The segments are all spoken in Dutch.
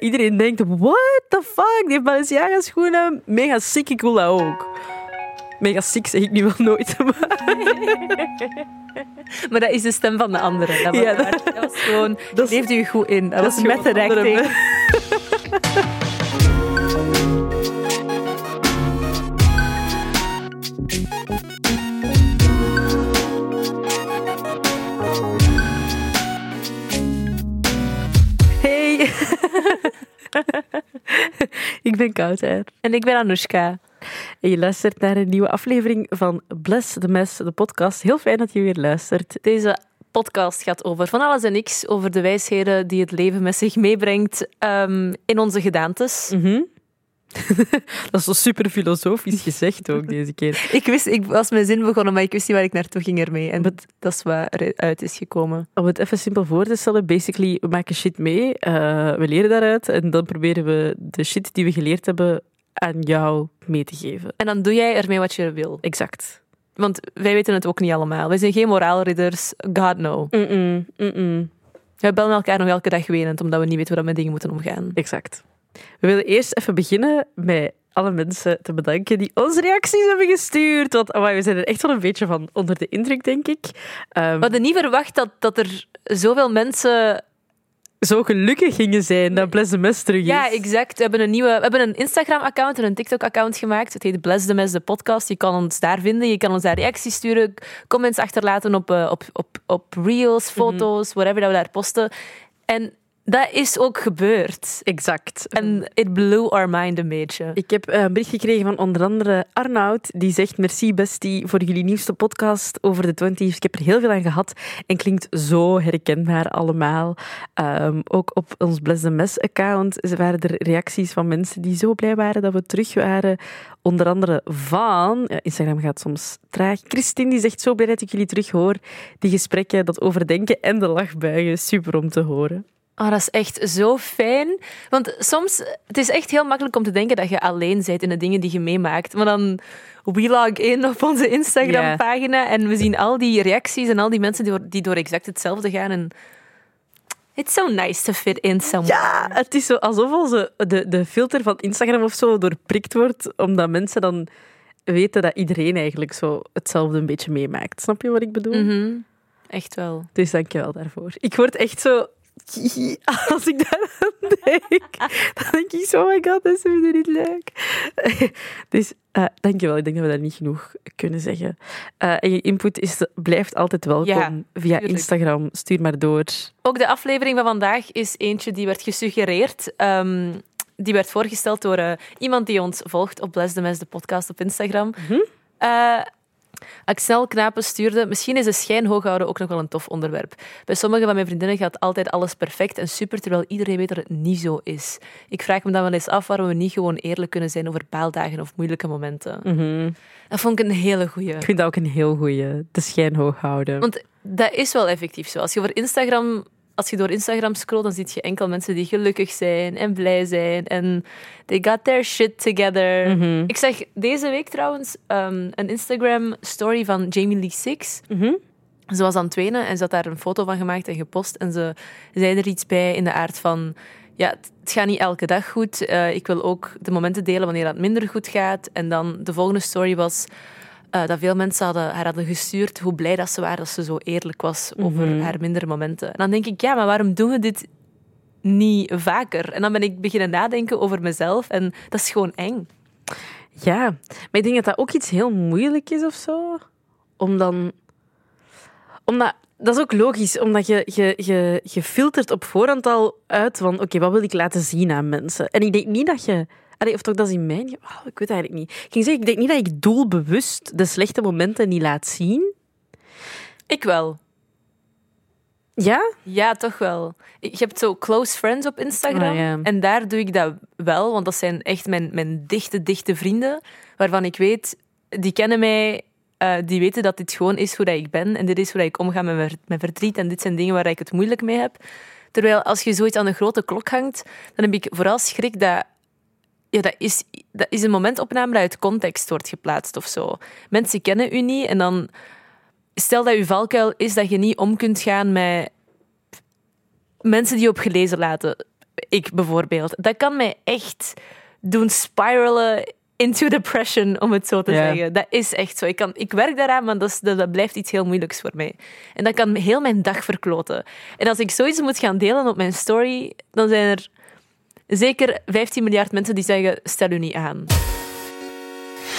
Iedereen denkt, what the fuck, die Balenciaga schoenen, mega sick, ik wil dat ook. Mega sick zeg ik nu wel nooit, maar Maar dat is de stem van de andere. Dat was, Ja, dat was gewoon, dat leefde u goed in. Dat, was met de ik ben Kouter. En ik ben Anoushka. En je luistert naar een nieuwe aflevering van Bless the Mess, de podcast. Heel fijn dat je weer luistert. Deze podcast gaat over van alles en niks. Over de wijsheden die het leven met zich meebrengt ehm, in onze gedaantes. Mhm. dat is zo super filosofisch gezegd ook deze keer. Ik wist, ik was mijn zin begonnen, maar ik wist niet waar ik naartoe ging ermee. En dat is waar eruit is gekomen. Om het even simpel voor te stellen, basically, we maken shit mee, eh, we leren daaruit en dan proberen we de shit die we geleerd hebben aan jou mee te geven. En dan doe jij ermee wat je wil. Exact. Want wij weten het ook niet allemaal. Wij zijn geen moraalridders. God no. We bellen elkaar nog elke dag wenend, omdat we niet weten hoe we met dingen moeten omgaan. Exact. We willen eerst even beginnen met alle mensen te bedanken die onze reacties hebben gestuurd. Want amai, we zijn er echt wel een beetje van onder de indruk, denk ik. Ehm, We hadden niet verwacht dat, dat er zoveel mensen... zo gelukkig gingen zijn dat Bless the Mess terug is. Ja, exact. We hebben een, nieuwe, we hebben een Instagram-account en een TikTok-account gemaakt. Het heet Bless the Mess, de podcast. Je kan ons daar vinden. Je kan ons daar reacties sturen, comments achterlaten op, eh, op, op, op reels, foto's, whatever dat we daar posten. En dat is ook gebeurd. Exact. En it blew our mind een beetje. Ik heb eh, een bericht gekregen van onder andere Arnoud. Die zegt: Merci, bestie, voor jullie nieuwste podcast over de 20's. Ik heb er heel veel aan gehad en klinkt zo herkenbaar allemaal. Ehm, ook op ons Bless the Mess account waren er reacties van mensen die zo blij waren dat we terug waren. Onder andere van, Instagram gaat soms traag. Christine die zegt: Zo blij dat ik jullie terug hoor. Die gesprekken, dat overdenken en de lachbuigen, super om te horen. Oh, dat is echt zo fijn. Want soms, het is echt heel makkelijk om te denken dat je alleen bent in de dingen die je meemaakt. Maar dan we log in op onze Instagram-pagina en we zien al die reacties en al die mensen die door, die door exact hetzelfde gaan. En it's so nice to fit in somewhere. Ja, het is zo alsof onze, de, de filter van Instagram of zo doorprikt wordt, omdat mensen dan weten dat iedereen eigenlijk zo hetzelfde een beetje meemaakt. Snap je wat ik bedoel? Mhm. Echt wel. Dus dank je wel daarvoor. Ik word echt zo... Als ik daar aan denk, dan denk ik zo, oh my god, dat is weer niet leuk. Dus uh, dank je wel. Ik denk dat we dat niet genoeg kunnen zeggen. Uh, en je input is, blijft altijd welkom Ja, via tuurlijk. Instagram. Stuur maar door. Ook de aflevering van vandaag is eentje die werd gesuggereerd. Ehm, die werd voorgesteld door eh, iemand die ons volgt op Bless the Mess, de podcast op Instagram. Eh, Axel Knapen stuurde, misschien is de schijn houden ook nog wel een tof onderwerp. Bij sommige van mijn vriendinnen gaat altijd alles perfect en super, terwijl iedereen weet dat het niet zo is. Ik vraag me dan wel eens af waarom we niet gewoon eerlijk kunnen zijn over baaldagen of moeilijke momenten. Dat vond ik een hele goeie. Ik vind dat ook een heel goeie. De schijn hoog houden. Want dat is wel effectief zo. Als je, voor Instagram, als je door Instagram scrolt, dan zie je enkel mensen die gelukkig zijn en blij zijn. En they got their shit together. Ik zag deze week trouwens ehm, een Instagram-story van Jamie Lee Six. Ze was aan het wenen en ze had daar een foto van gemaakt en gepost. En ze zei er iets bij in de aard van... Ja, het, het gaat niet elke dag goed. Eh, ik wil ook de momenten delen wanneer dat minder goed gaat. En dan de volgende story was... eh, dat veel mensen hadden, haar hadden gestuurd hoe blij dat ze waren dat ze zo eerlijk was over haar mindere momenten. En dan denk ik, ja, maar waarom doen we dit niet vaker? En dan ben ik beginnen nadenken over mezelf en dat is gewoon eng. Ja, maar ik denk dat dat ook iets heel moeilijk is of zo. Om dan... Omdat... Dat is ook logisch, omdat je, je, je, je filtert op voorhand al uit van oké, wat wil ik laten zien aan mensen? En ik denk niet dat je... Allee, of toch dat is in mijn... Oh, ik weet eigenlijk niet. Ik ging zeggen, ik denk niet dat ik doelbewust de slechte momenten niet laat zien. Ik wel. Ja? Ja, toch wel. Je hebt zo close friends op Instagram. Ah, ja. En daar doe ik dat wel, want dat zijn echt mijn, mijn dichte, dichte vrienden. Waarvan ik weet, die kennen mij, eh, die weten dat dit gewoon is hoe dat ik ben. En dit is hoe dat ik omga met mijn, mijn verdriet. En dit zijn dingen waar ik het moeilijk mee heb. Terwijl als je zoiets aan een grote klok hangt, dan heb ik vooral schrik dat ja, dat is, dat is een momentopname dat uit context wordt geplaatst of zo. Mensen kennen u niet en dan... Stel dat uw valkuil is dat je niet om kunt gaan met mensen die je op gelezen laten. ik bijvoorbeeld, dat kan mij echt doen spiralen into depression, om het zo te zeggen. Dat is echt zo. Ik, kan, ik werk daaraan, maar dat, is, dat, dat blijft iets heel moeilijks voor mij. En dat kan heel mijn dag verkloten. En als ik zoiets moet gaan delen op mijn story, dan zijn er zeker 15 miljard mensen die zeggen, stel u niet aan.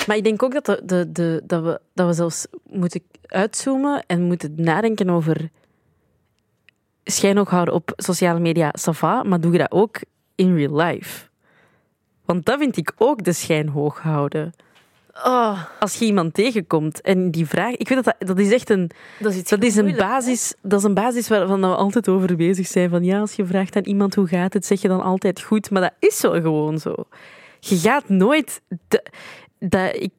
Maar ik denk ook dat, de, de, dat, we, dat we zelfs moeten uitzoomen en moeten nadenken over schijnhoog houden op sociale media, ça va, maar doe je dat ook in real life? Want dat vind ik ook de schijn hoog houden. Oh, Als je iemand tegenkomt en die vraagt... Ik vind dat dat, dat is echt een... dat is iets Dat is een hè? basis, dat is een basis waarvan we altijd over bezig zijn. Van ja, als je vraagt aan iemand hoe gaat het, zeg je dan altijd goed. Maar dat is wel gewoon zo. Je gaat nooit... de- dat, ik,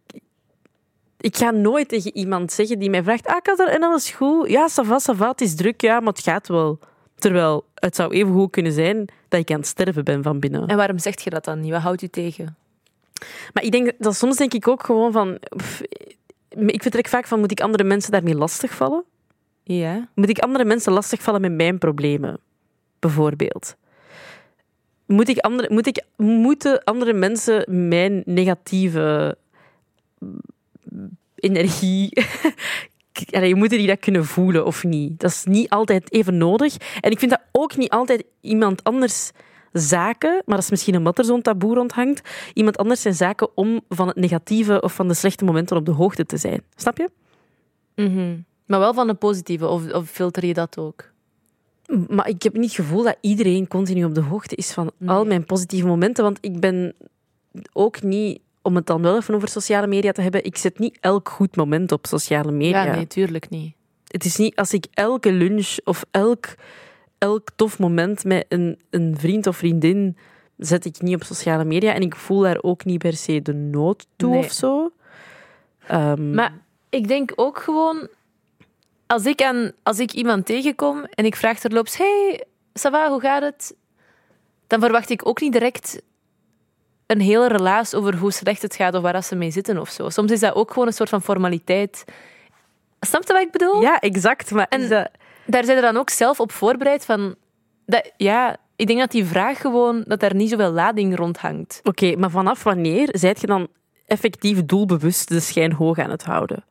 ik ga nooit tegen iemand zeggen die mij vraagt... Ah, had er en alles goed. Ja, ça va, ça va, het is druk, ja, maar het gaat wel. Terwijl het zou even goed kunnen zijn dat ik aan het sterven ben van binnen. En waarom zegt je dat dan niet? Wat houdt u tegen? Maar ik denk dat soms denk ik ook gewoon van... pff, ik vertrek vaak van, moet ik andere mensen daarmee lastigvallen? Ja. Moet ik andere mensen lastigvallen met mijn problemen? Bijvoorbeeld. Moet ik andere, moet ik, moeten andere mensen mijn negatieve energie... Allee, moeten die dat kunnen voelen of niet? Dat is niet altijd even nodig. En ik vind dat ook niet altijd iemand anders zaken, maar dat is misschien omdat er zo'n taboe rondhangt, iemand anders zijn zaken om van het negatieve of van de slechte momenten op de hoogte te zijn. Snap je? Mhm. Maar wel van de positieve, of, of filter je dat ook? Maar ik heb niet het gevoel dat iedereen continu op de hoogte is van al mijn positieve momenten. Want ik ben ook niet, om het dan wel even over sociale media te hebben, ik zet niet elk goed moment op sociale media. Ja, nee, tuurlijk niet. Het is niet als ik elke lunch of elk, elk tof moment met een, een vriend of vriendin zet ik niet op sociale media. En ik voel daar ook niet per se de nood toe Nee. of zo. Ehm, Maar ik denk ook gewoon, als ik, aan, als ik iemand tegenkom en ik vraag terloops, hey, ça va, hoe gaat het? Dan verwacht ik ook niet direct een hele relaas over hoe slecht het gaat of waar ze mee zitten of zo. Soms is dat ook gewoon een soort van formaliteit. Snap je wat ik bedoel? ja, exact. Maar En- dat- Daar zijn er dan ook zelf op voorbereid van... Dat, ja, ik denk dat die vraag gewoon, dat daar niet zoveel lading rond hangt. Oké, maar vanaf wanneer zijt je dan effectief doelbewust de schijn hoog aan het houden?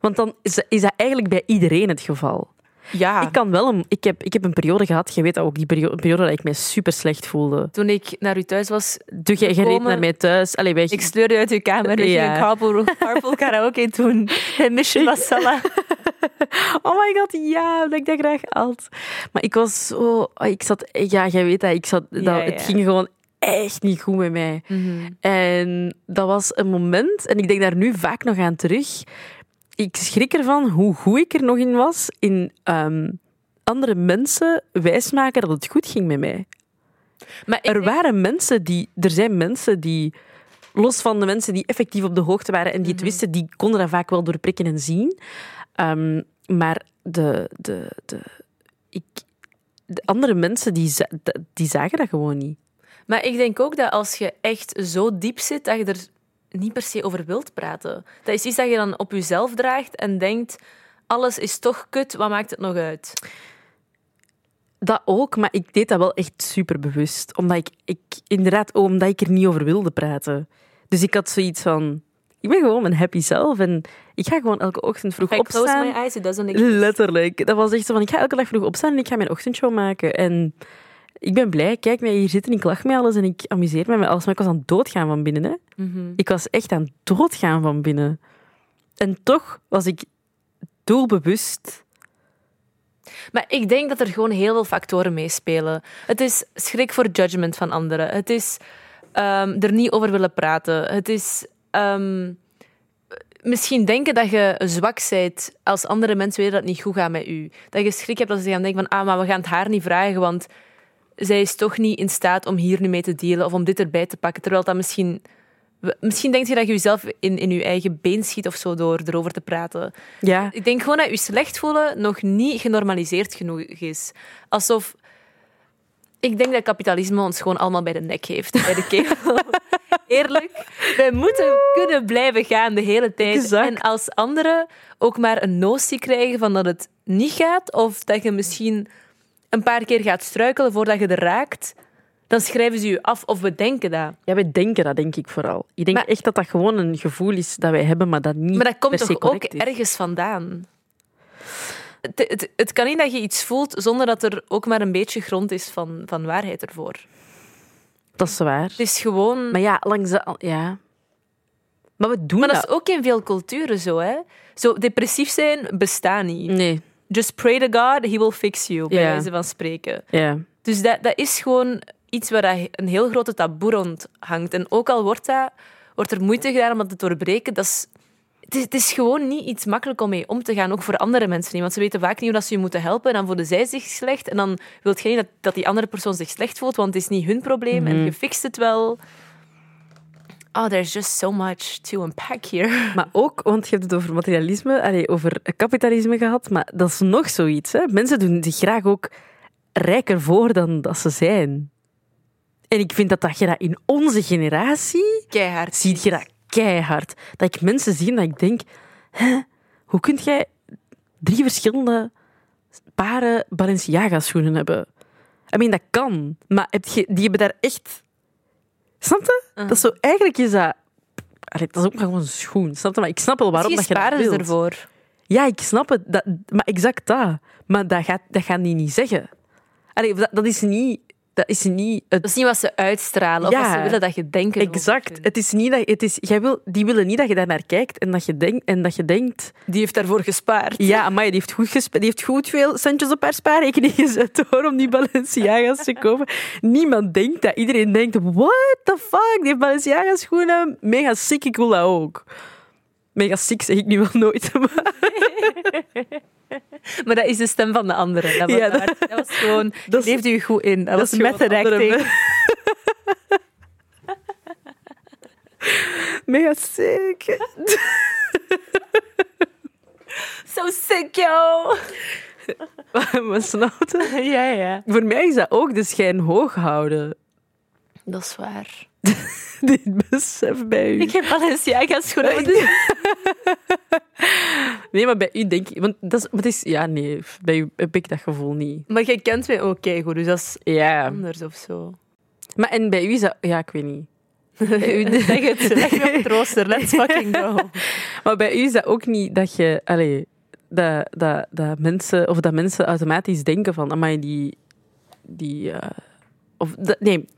Want dan is, is dat eigenlijk bij iedereen het geval. Ja, Ik, kan wel een, ik, heb, ik heb een periode gehad, je weet dat ook, die periode, een periode dat ik mij super slecht voelde. toen ik naar u thuis was, Doe jij jij reed Komen- naar mij thuis? Allee, wij, Ik sleurde uit uw kamer, we Ja. gingen carpool, carpool karaoke doen. En Mission Masala. Oh my god, ja, dat ik dat graag had. Maar ik was zo... oh, Ik zat... Ja, jij weet dat. Ik zat, dat Ja, Het ging gewoon echt niet goed met mij. En dat was een moment, en ik denk daar nu vaak nog aan terug. Ik schrik ervan hoe goed ik er nog in was in ehm, andere mensen wijsmaken dat het goed ging met mij. Maar Er waren mensen die, er zijn mensen die, los van de mensen die effectief op de hoogte waren en die het wisten, die konden dat vaak wel doorprikken en zien. Ehm, maar de, de, de, ik, de andere mensen die, die zagen dat gewoon niet. Maar ik denk ook dat als je echt zo diep zit, dat je er niet per se over wilt praten. Dat is iets dat je dan op jezelf draagt en denkt, alles is toch kut, wat maakt het nog uit? Dat ook, maar ik deed dat wel echt super bewust. Omdat ik, ik inderdaad, omdat ik er niet over wilde praten. Dus ik had zoiets van, ik ben gewoon mijn happy zelf en ik ga gewoon elke ochtend vroeg I close opstaan. my eyes, it doesn't exist. Letterlijk. Dat was echt zo van, ik ga elke dag vroeg opstaan en ik ga mijn ochtendshow maken. En ik ben blij, kijk mij hier zitten, ik lach met alles en ik amuseer me met alles. Maar ik was aan het doodgaan van binnen. Hè. Mhm. Ik was echt aan het doodgaan van binnen. En toch was ik doelbewust... Maar ik denk dat er gewoon heel veel factoren meespelen. Het is schrik voor judgment van anderen. Het is ehm, er niet over willen praten. Het is ehm, misschien denken dat je zwak bent als andere mensen weten dat het niet goed gaat met u. Dat je schrik hebt als ze gaan denken van ah, maar we gaan het haar niet vragen, want zij is toch niet in staat om hier nu mee te delen of om dit erbij te pakken. Terwijl dat misschien... Misschien denk je dat je jezelf in, in je eigen been schiet of zo door erover te praten. Ja, Ik denk gewoon dat je slecht voelen nog niet genormaliseerd genoeg is. Alsof... Ik denk dat kapitalisme ons gewoon allemaal bij de nek heeft. Bij de kegel. Eerlijk. Wij moeten kunnen blijven gaan de hele tijd. Exact. En als anderen ook maar een notie krijgen van dat het niet gaat, of dat je misschien een paar keer gaat struikelen voordat je er raakt, dan schrijven ze je af of we denken dat. Ja, wij denken dat, denk ik vooral. Ik denk Maar- echt dat dat gewoon een gevoel is dat wij hebben, maar dat niet Maar dat komt toch ook is. ergens vandaan? Het, het, het kan niet dat je iets voelt zonder dat er ook maar een beetje grond is van, van waarheid ervoor. Dat is waar. Het is gewoon... Maar ja, langs de... Ja. Maar we doen Maar dat dat. is ook in veel culturen zo, hè. Zo, depressief zijn bestaat niet. Nee. Just pray to God, he will fix you, bij wijze van spreken. Ja. Dus dat, dat is gewoon iets waar dat een heel grote taboe rond hangt. En ook al wordt, dat, wordt er moeite gedaan om dat te doorbreken, dat is, het, is, het is gewoon niet iets makkelijk om mee om te gaan, ook voor andere mensen niet. Want ze weten vaak niet hoe dat ze je moeten helpen. En dan voelen zij zich slecht. En dan wil je niet dat, dat die andere persoon zich slecht voelt, want het is niet hun probleem. En je fixt het wel. Oh, there's just so much to unpack here. Maar ook, want je hebt het over materialisme, allee, over kapitalisme gehad, maar dat is nog zoiets. Hè? Mensen doen zich graag ook rijker voor dan dat ze zijn. En ik vind dat, dat je dat in onze generatie Keihard. ziet je dat keihard. Dat ik mensen zie en dat ik denk, hè, hoe kun jij drie verschillende paren Balenciaga schoenen hebben? I mean, dat kan, maar heb je, die hebben daar echt... Snap je? Dat is zo, eigenlijk is dat... Allee, dat is ook maar gewoon een schoen, snap je? Maar ik snap wel waarom dat je dat wilt. ervoor. Ja, ik snap het. Dat, maar exact dat. Maar dat, gaat, dat gaan die niet zeggen. Allee, dat, dat is niet... Dat is niet het Dat is niet wat ze uitstralen of wat ze willen dat je denkt. Exact. Het is niet dat het is, jij wil, die willen niet dat je daar naar kijkt en dat je denkt en dat je denkt. Die heeft daarvoor gespaard. Ja, maar die heeft goed gespe- die heeft goed veel centjes op haar spaarrekening gezet hoor, om die Balenciaga's te kopen. Niemand denkt dat. Iedereen denkt, what the fuck, die heeft Balenciaga schoenen, mega sick, ik wil dat ook. Mega sick zeg ik nu wel nooit. Maar Maar dat is de stem van de andere. Dat was, Ja, dat- dat was gewoon... dat Dat is- leefde je goed in. Dat, was gewoon method andere acting. me- mega sick. So sick, yo! snap je? ja, ja. Voor mij is dat ook de schijn hoog houden. Dat is waar. Dit besef bij u. Ik heb Balenciaga schoenen. maar dus- Nee, maar bij u denk ik... Want dat is, is... Ja, nee. Bij u heb ik dat gevoel niet. Maar jij kent mij ook goed, dus dat is Ja. anders of zo. Maar en bij u is dat... Ja, ik weet niet. zeg het, leg me op het rooster. Let's fucking go. Maar bij u is dat ook niet dat je... Allee, dat, dat, dat, mensen, of dat mensen automatisch denken van... Amai, die... die eh, of dat, nee,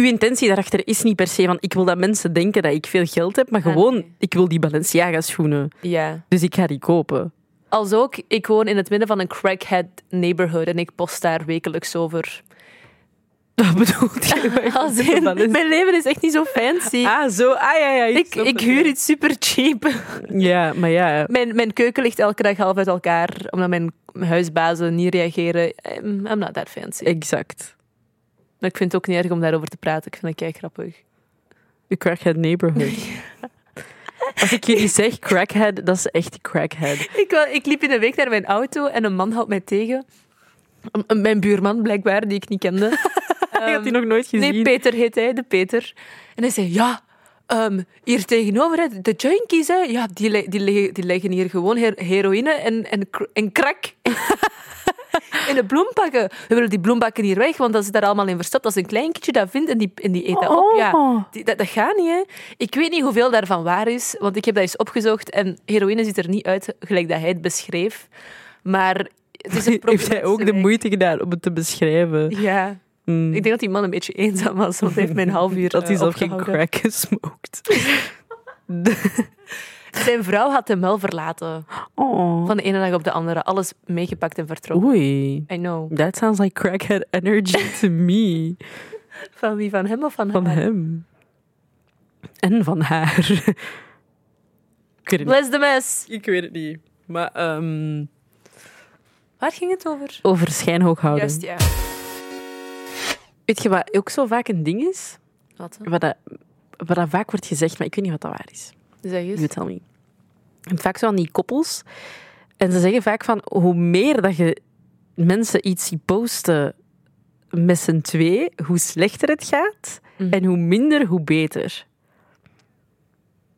uw intentie daarachter is niet per se van ik wil dat mensen denken dat ik veel geld heb, maar Ah, gewoon nee. ik wil die Balenciaga schoenen. Ja. Dus ik ga die kopen. Als ook, ik woon in het midden van een crackhead neighborhood en ik post daar wekelijks over. Dat bedoelt je? Als in, mijn leven is echt niet zo fancy. Ah, zo. Ah, ja, ja. ik, ik het, huur iets super cheap. Ja, maar ja. Mijn, mijn keuken ligt elke dag half uit elkaar, omdat mijn huisbazen niet reageren. I'm I'm not that fancy. Exact. Maar ik vind het ook niet erg om daarover te praten. Ik vind het kei grappig. De crackhead neighborhood. Als ik jullie zeg crackhead, dat is echt crackhead. Ik, ik liep in de week naar mijn auto en een man houdt mij tegen. Mijn buurman, blijkbaar, die ik niet kende. Ik had die nog nooit gezien. Nee, Peter heet hij, de Peter. En hij zei, ja, ehm, hier tegenover, hè, de junkies, hè, ja, die, die, die leggen hier gewoon her- heroïne en, en, en crack in de bloempakken. We willen die bloembakken hier weg, want dat is daar allemaal in verstopt. Als een klein kindje dat vindt en die, en die eet dat op, ja, Oh. die- dat, dat gaat niet, hè. Ik weet niet hoeveel daarvan waar is, want ik heb dat eens opgezocht en heroïne ziet er niet uit gelijk dat hij het beschreef. Maar het is een Heeft hij ook de moeite gedaan om het te beschrijven? Ja. Hmm. Ik denk dat die man een beetje eenzaam was, want hij heeft mij een half uur Dat hij eh, zelf geen crack gesmoked. Zijn vrouw had hem wel verlaten. Oh. Van de ene dag op de andere. Alles meegepakt en vertrokken. Oei. I know. That sounds like crackhead energy to me. Van wie? Van hem of van, Van haar? hem. En van haar. Ik weet het niet. Bless the mess. Ik weet het niet. Maar ehm, Waar ging het over? over schijnhoog houden. Juist, ja. Weet je wat ook zo vaak een ding is? Wat? hè? Wat dat, wat dat vaak wordt gezegd, maar ik weet niet wat dat waar is. Zeg eens. You tell me. Hebt vaak zo aan die koppels. En ze zeggen vaak van, hoe meer dat je mensen iets ziet posten met z'n twee, hoe slechter het gaat. Mhm. En hoe minder, hoe beter.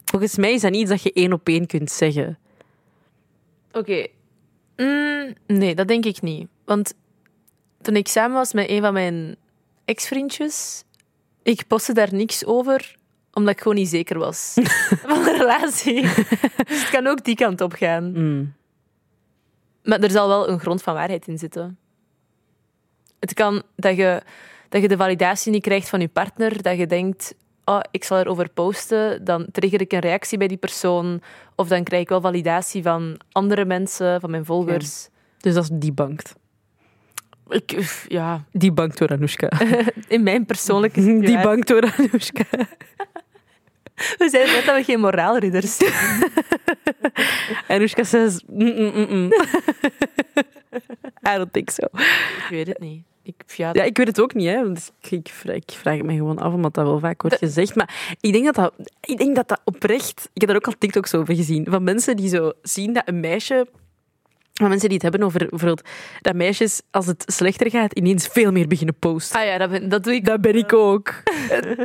Volgens mij is dat niet iets dat je één op één kunt zeggen. Oké. Mm, nee, dat denk ik niet. Want toen ik samen was met een van mijn ex-vriendjes, ik postte daar niks over, omdat ik gewoon niet zeker was van de relatie. dus het kan ook die kant op gaan. Mm. Maar er zal wel een grond van waarheid in zitten. Het kan dat je, dat je de validatie niet krijgt van je partner, dat je denkt, oh, ik zal erover posten, dan trigger ik een reactie bij die persoon, of dan krijg ik wel validatie van andere mensen, van mijn volgers. Dus dat is debunked. Ik, uff, ja, Debunked door Anoushka. in mijn persoonlijke situatie. Debunked door Anoushka. We zeiden net dat we geen moraalridders zijn. Anoushka says... Mm, mm, mm, mm. I don't think so. Ik weet het niet. Ik, ja, Ja, ik weet het ook niet. Hè. Dus ik, ik, vraag, ik vraag het me gewoon af, omdat dat wel vaak wordt gezegd. Maar ik denk dat dat, ik denk dat dat oprecht... Ik heb daar ook al TikToks over gezien. Van mensen die zo zien dat een meisje... Van mensen die het hebben over bijvoorbeeld dat meisjes, als het slechter gaat, ineens veel meer beginnen posten. Ah ja, dat, ben, dat doe ik. Dat ben ik ook.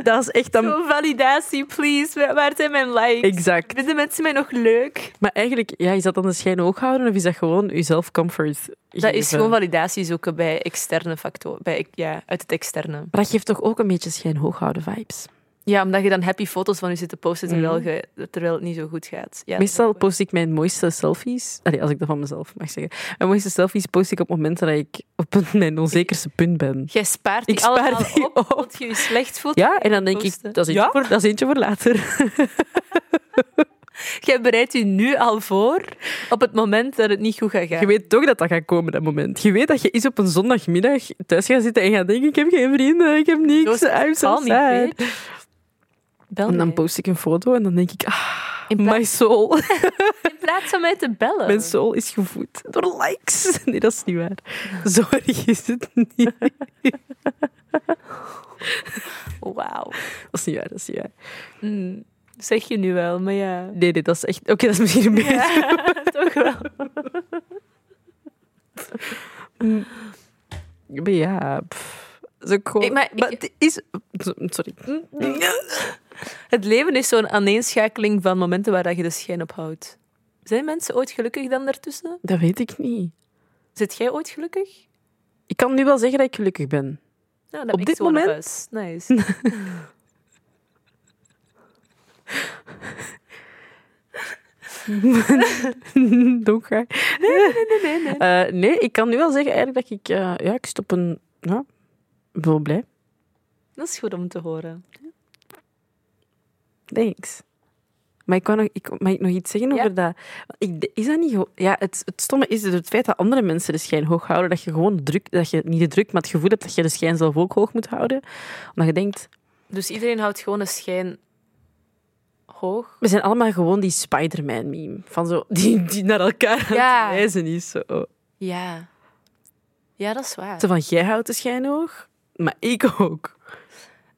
Dat is echt dan... Zo, validatie, please. Waar- zijn mijn likes? Exact. Vinden mensen mij nog leuk? Maar eigenlijk, ja, is dat dan de schijn hoog houden of is dat gewoon jezelf comfort Dat is gewoon validatie zoeken bij externe factoren. Bij, ja, uit het externe. Maar dat geeft toch ook een beetje schijn hoog houden vibes? Ja, omdat je dan happy foto's van je zit te posten terwijl, je, terwijl het niet zo goed gaat. Ja, Meestal post ik mijn mooiste selfies. Allee, als ik dat van mezelf mag zeggen. Mijn mooiste selfies post ik op momenten dat ik op mijn onzekerste punt ben. Jij spaart die Ik spaar allemaal die op, op. tot je je slecht voelt. Ja, en dan denk ik, dat is eentje, Ja? voor, dat is eentje voor later. Jij bereidt je nu al voor op het moment dat het niet goed gaat gaan. Je weet toch dat dat gaat komen, dat moment. Je weet dat je eens op een zondagmiddag thuis gaat zitten en gaat denken, ik heb geen vrienden, ik heb niks, Zo I'm so niet sad. mee. Bel En dan mij. post ik een foto en dan denk ik, ah, In my soul. In plaats van mij te bellen. Mijn soul is gevoed door likes. Nee, dat is niet waar. Erg is het niet. Wauw. Dat is niet waar, dat is niet waar. Mm, zeg je nu wel, maar ja. Nee, nee, dat is echt... Oké, dat is misschien een beetje... Ja, toch wel. Maar ja, pff, dat is ook gewoon... Ik- maar ik- het is... Sorry. Het leven is zo'n aaneenschakeling van momenten waar dat je de schijn op houdt. Zijn mensen ooit gelukkig dan daartussen? Dat weet ik niet. Zit jij ooit gelukkig? Ik kan nu wel zeggen dat ik gelukkig ben. Nou, Op dit moment? Nice. Donker. Nee, nee, nee. nee. Eh, nee, ik kan nu wel zeggen eigenlijk dat ik... eh, ja, ik stop een... Ja, ik ben wel blij. Dat is goed om te horen. Thanks. Maar ik wou nog, ik, mag ik nog iets zeggen Ja. over dat? Ik, is dat niet... Ja, het, het stomme is dus het feit dat andere mensen de schijn hoog houden, dat je gewoon de druk... Dat je niet de druk, maar het gevoel hebt dat je de schijn zelf ook hoog moet houden. Omdat je denkt, Dus iedereen houdt gewoon een schijn hoog. we zijn allemaal gewoon die Spider-Man-meme. Van zo, die, die naar elkaar aan het wijzen is. Zo. Ja. Ja, dat is waar. zo van, jij houdt de schijn hoog, maar ik ook.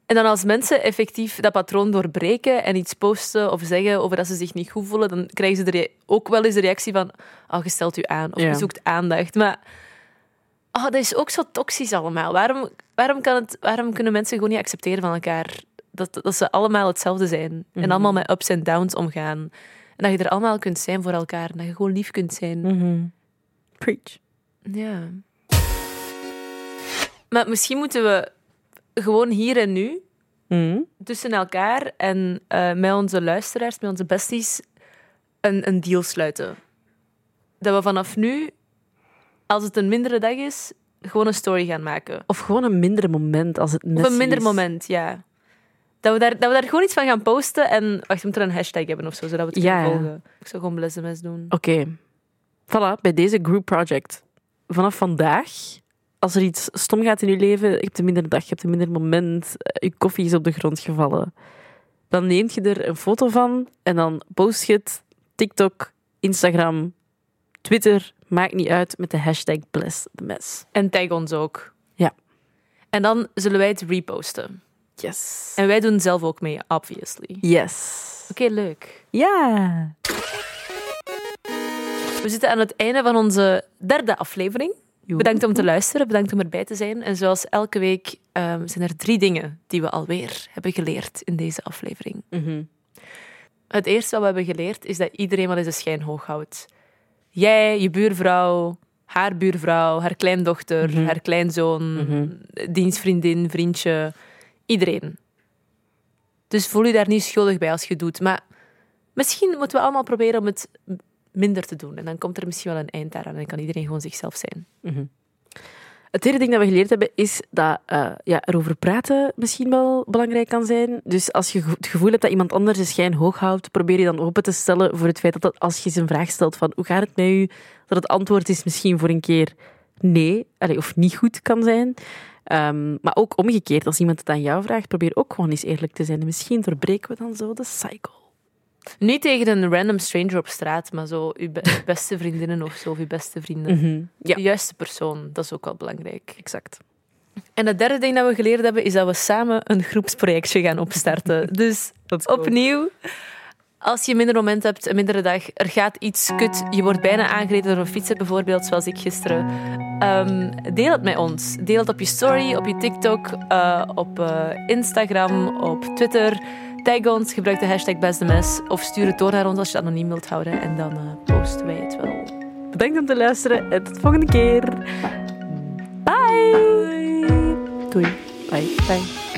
En dan als mensen effectief dat patroon doorbreken en iets posten of zeggen over dat ze zich niet goed voelen, dan krijgen ze rea- ook wel eens de reactie van oh, je stelt u aan of Ja. je zoekt aandacht. Maar oh, dat is ook zo toxisch allemaal. Waarom, waarom, kan het, waarom kunnen mensen gewoon niet accepteren van elkaar dat, dat ze allemaal hetzelfde zijn en allemaal met ups en downs omgaan? En dat je er allemaal kunt zijn voor elkaar en dat je gewoon lief kunt zijn. Mhm. Preach. Ja. Maar misschien moeten we gewoon hier en nu Mhm. tussen elkaar en eh, met onze luisteraars, met onze besties, een, een deal sluiten. Dat we vanaf nu, als het een mindere dag is, gewoon een story gaan maken. Of gewoon een minder moment als het Of een minder is. moment, ja. Dat we, daar, dat we daar gewoon iets van gaan posten en wacht, we moeten een hashtag hebben of zo, zodat we het kunnen ja. volgen. Ik zou gewoon blessemes doen. Oké. Voilà, bij deze group project. Vanaf vandaag, als er iets stom gaat in je leven, je hebt een minder dag, je hebt een minder moment, eh, je koffie is op de grond gevallen, dan neemt je er een foto van en dan post je het TikTok, Instagram, Twitter, maakt niet uit, met de hashtag bless the mess. En tag ons ook. Ja. En dan zullen wij het reposten. Yes. En wij doen zelf ook mee, obviously. Yes. Oké, leuk. Ja. We zitten aan het einde van onze derde aflevering. Bedankt om te luisteren, bedankt om erbij te zijn. En zoals elke week ehm, zijn er drie dingen die we alweer hebben geleerd in deze aflevering. Mhm. Het eerste wat we hebben geleerd is dat iedereen wel eens de schijn hoog houdt. Jij, je buurvrouw, haar buurvrouw, haar kleindochter, Mhm. haar kleinzoon, Mhm. dienstvriendin, vriendje, iedereen. Dus voel je daar niet schuldig bij als je doet. Maar misschien moeten we allemaal proberen om het minder te doen. En dan komt er misschien wel een eind daaraan en kan iedereen gewoon zichzelf zijn. Mhm. Het tweede ding dat we geleerd hebben is dat eh, ja, erover praten misschien wel belangrijk kan zijn. Dus als je het gevoel hebt dat iemand anders de schijn hoog houdt, probeer je dan open te stellen voor het feit dat, dat als je ze een vraag stelt van hoe gaat het met u, dat het antwoord is misschien voor een keer nee allee, of niet goed kan zijn. Ehm, maar ook omgekeerd, als iemand het aan jou vraagt, probeer ook gewoon eens eerlijk te zijn. En misschien doorbreken we dan zo de cycle. Niet tegen een random stranger op straat, maar zo je be- beste vriendinnen of zo, of je beste vrienden. Mhm. Ja, De juiste persoon, dat is ook wel belangrijk. exact. En het derde ding dat we geleerd hebben, is dat we samen een groepsprojectje gaan opstarten. Dus opnieuw, als je een minder moment hebt, een mindere dag, er gaat iets kut, je wordt bijna aangereden door een fietser bijvoorbeeld, zoals ik gisteren. Ehm, deel het met ons. Deel het op je story, op je TikTok, eh, op eh, Instagram, op Twitter. Tag ons, gebruik de hashtag bestemes of stuur het door naar ons als je het anoniem wilt houden en dan eh, posten wij het wel. Bedankt om te luisteren en tot de volgende keer. Bye! Doei. Bye. Bye.